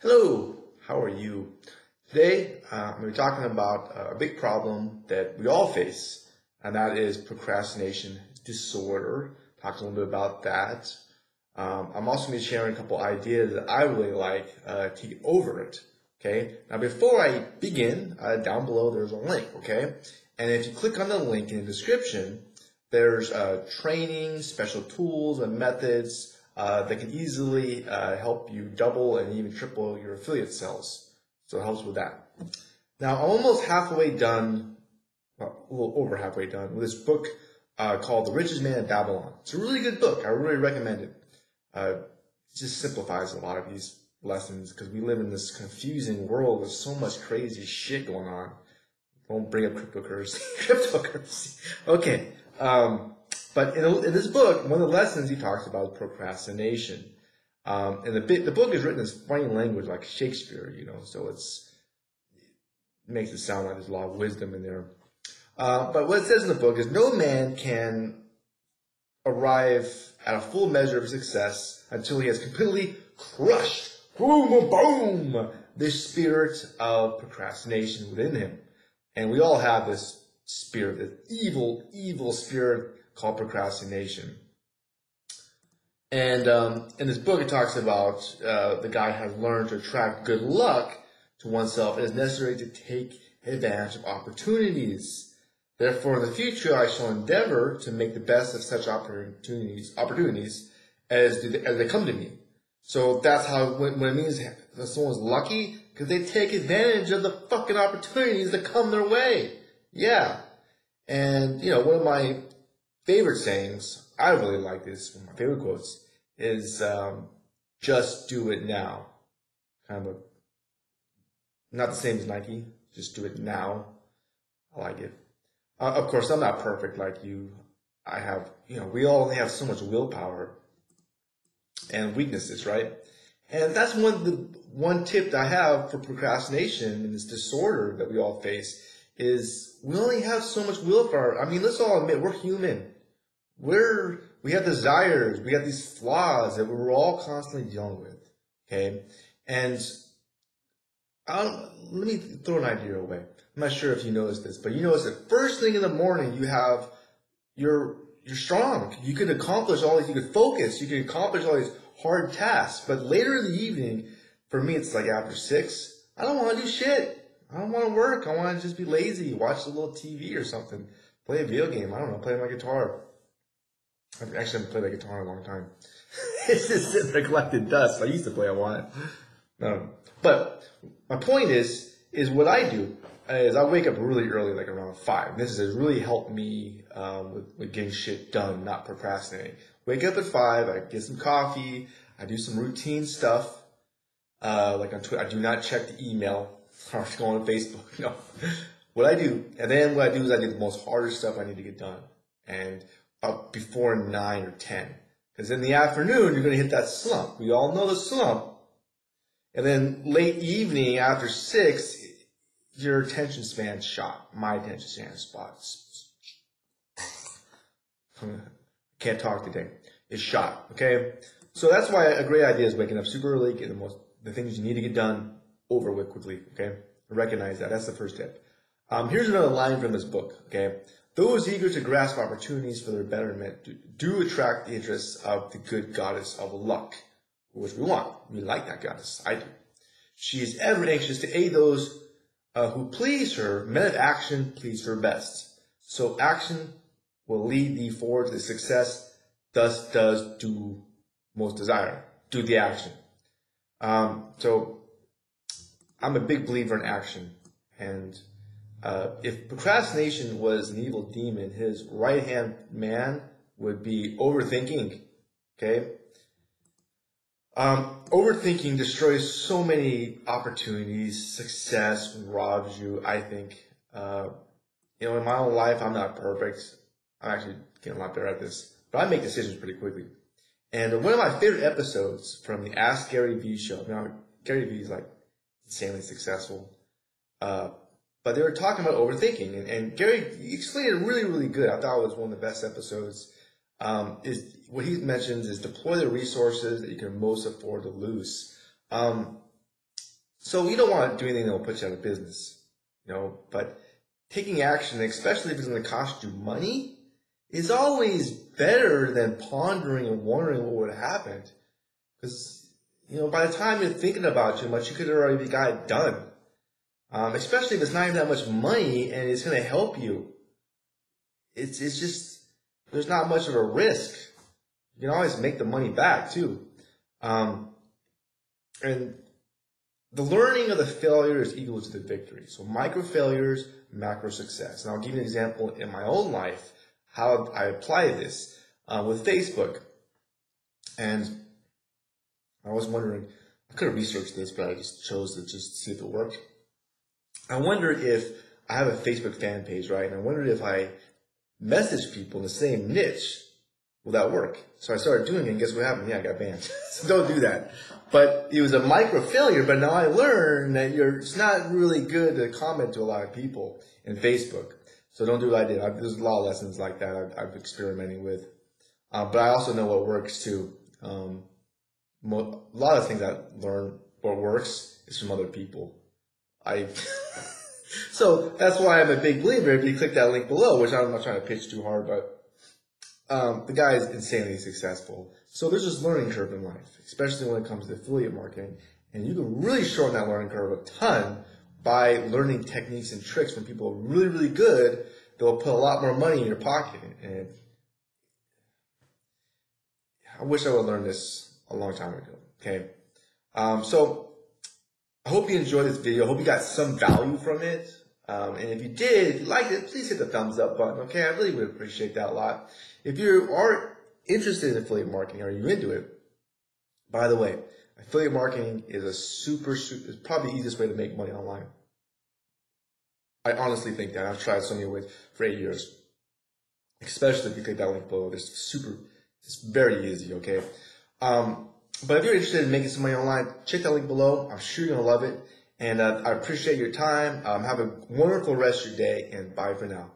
Hello, how are you? Today, uh, we're talking about a big problem that we all face, and that is procrastination disorder. Talk a little bit about that. Um, I'm also going to be sharing a couple ideas that I really like uh, to get over it. Okay. Now, before I begin, uh, down below there's a link. Okay, and if you click on the link in the description, there's uh, training, special tools, and methods uh, that can easily uh, help you double and even triple your affiliate sales. So it helps with that. Now, I'm almost halfway done, well, a little over halfway done with this book uh, called The Richest Man in Babylon. It's a really good book. I really recommend it. Uh, it just simplifies a lot of these lessons because we live in this confusing world with so much crazy shit going on. Don't bring up cryptocurrency. cryptocurrency. Okay. Um, but in, in, this book, one of the lessons he talks about is procrastination. Um, and the, the book is written in funny language like Shakespeare, you know, so it's, it makes it sound like there's a lot of wisdom in there. Uh, but what it says in the book is no man can arrive at a full measure of success until he has completely crushed, boom, boom, this spirit of procrastination within him. And we all have this spirit, this evil, evil spirit called procrastination. And um, in this book, it talks about uh, the guy has learned to attract good luck to oneself. It is necessary to take advantage of opportunities. Therefore, in the future, I shall endeavor to make the best of such opportunities, opportunities as, they, as they come to me. So that's how, when, when it means that someone's lucky, because they take advantage of the fucking opportunities that come their way. Yeah. And, you know, one of my favorite sayings, I really like this, one of my favorite quotes, is um, just do it now. Kind of a, not the same as Nike, just do it now. I like it. Uh, of course, I'm not perfect like you. I have, you know, we all only have so much willpower and weaknesses, right? And that's one the one tip that I have for procrastination and this disorder that we all face is we only have so much willpower. I mean, let's all admit we're human we're we have desires, we have these flaws that we're all constantly dealing with. Okay, and I'll, let me throw an idea away. I'm not sure if you noticed this, but you notice that first thing in the morning you have you're you're strong. You can accomplish all these. You can focus. You can accomplish all these hard tasks. But later in the evening, for me, it's like after six. I don't want to do shit. I don't want to work. I want to just be lazy, watch a little TV or something, play a video game. I don't know, play my guitar. I've actually haven't played that guitar in a long time. it's just collecting dust. I used to play a lot. Um, but my point is, is what I do is I wake up really early, like around five. This has really helped me um, with, with getting shit done, not procrastinating. Wake up at five. I get some coffee. I do some routine stuff. Uh, like on Twitter, I do not check the email or go on Facebook. No. What I do, and then what I do is I do the most harder stuff I need to get done. And up before 9 or 10. Because in the afternoon, you're going to hit that slump. We all know the slump. And then late evening after 6, your attention span's shot. My attention span spots. Can't talk today. It's shot. Okay? So that's why a great idea is waking up super early, getting the most, the things you need to get done over with quickly. Okay? Recognize that. That's the first tip. Um, here's another line from this book. Okay? Those eager to grasp opportunities for their betterment do attract the interests of the good goddess of luck, which we want. We like that goddess. I do. She is ever anxious to aid those uh, who please her. Men of action please her best. So action will lead thee forward to success. Thus does do most desire. Do the action. Um, so I'm a big believer in action and uh, if procrastination was an evil demon, his right hand man would be overthinking. Okay? Um, overthinking destroys so many opportunities, success, robs you, I think. Uh, you know, in my own life, I'm not perfect. I'm actually getting a lot better at this, but I make decisions pretty quickly. And one of my favorite episodes from the Ask Gary Vee show, now Gary Vee is like insanely successful. Uh, but they were talking about overthinking, and, and Gary explained it really, really good. I thought it was one of the best episodes. Um, is what he mentions is deploy the resources that you can most afford to lose. Um, So you don't want to do anything that will put you out of business, you know, but taking action, especially if it's going to cost you money, is always better than pondering and wondering what would have happened. Because, you know, by the time you're thinking about too much, you could already got it done. Um, especially if it's not even that much money and it's going to help you. It's, it's just, there's not much of a risk. You can always make the money back too. Um, and the learning of the failure is equal to the victory. So micro failures, macro success. And I'll give you an example in my own life how I apply this uh, with Facebook. And I was wondering, I could have researched this, but I just chose to just see if it worked. I wondered if I have a Facebook fan page, right? And I wondered if I message people in the same niche, will that work? So I started doing it, and guess what happened? Yeah, I got banned. so don't do that. But it was a micro failure, but now I learned that you're, it's not really good to comment to a lot of people in Facebook. So don't do what I did. I've, there's a lot of lessons like that I've, I've experimenting with. Uh, but I also know what works too. Um, mo- a lot of things I learn what works is from other people. I so that's why I'm a big believer. If you click that link below, which I'm not trying to pitch too hard, but um, the guy is insanely successful. So there's this learning curve in life, especially when it comes to affiliate marketing, and you can really shorten that learning curve a ton by learning techniques and tricks from people who are really, really good that will put a lot more money in your pocket. And I wish I would have learned this a long time ago. Okay. Um, so I hope you enjoyed this video. I hope you got some value from it. Um, and if you did, if you liked it, please hit the thumbs up button. Okay, I really would appreciate that a lot. If you are interested in affiliate marketing, are you into it? By the way, affiliate marketing is a super, super, it's probably the easiest way to make money online. I honestly think that. I've tried so many ways for eight years. Especially if you click that link below. It's super, it's very easy, okay? Um, but if you're interested in making some money online, check that link below. I'm sure you're going to love it. And uh, I appreciate your time. Um, have a wonderful rest of your day, and bye for now.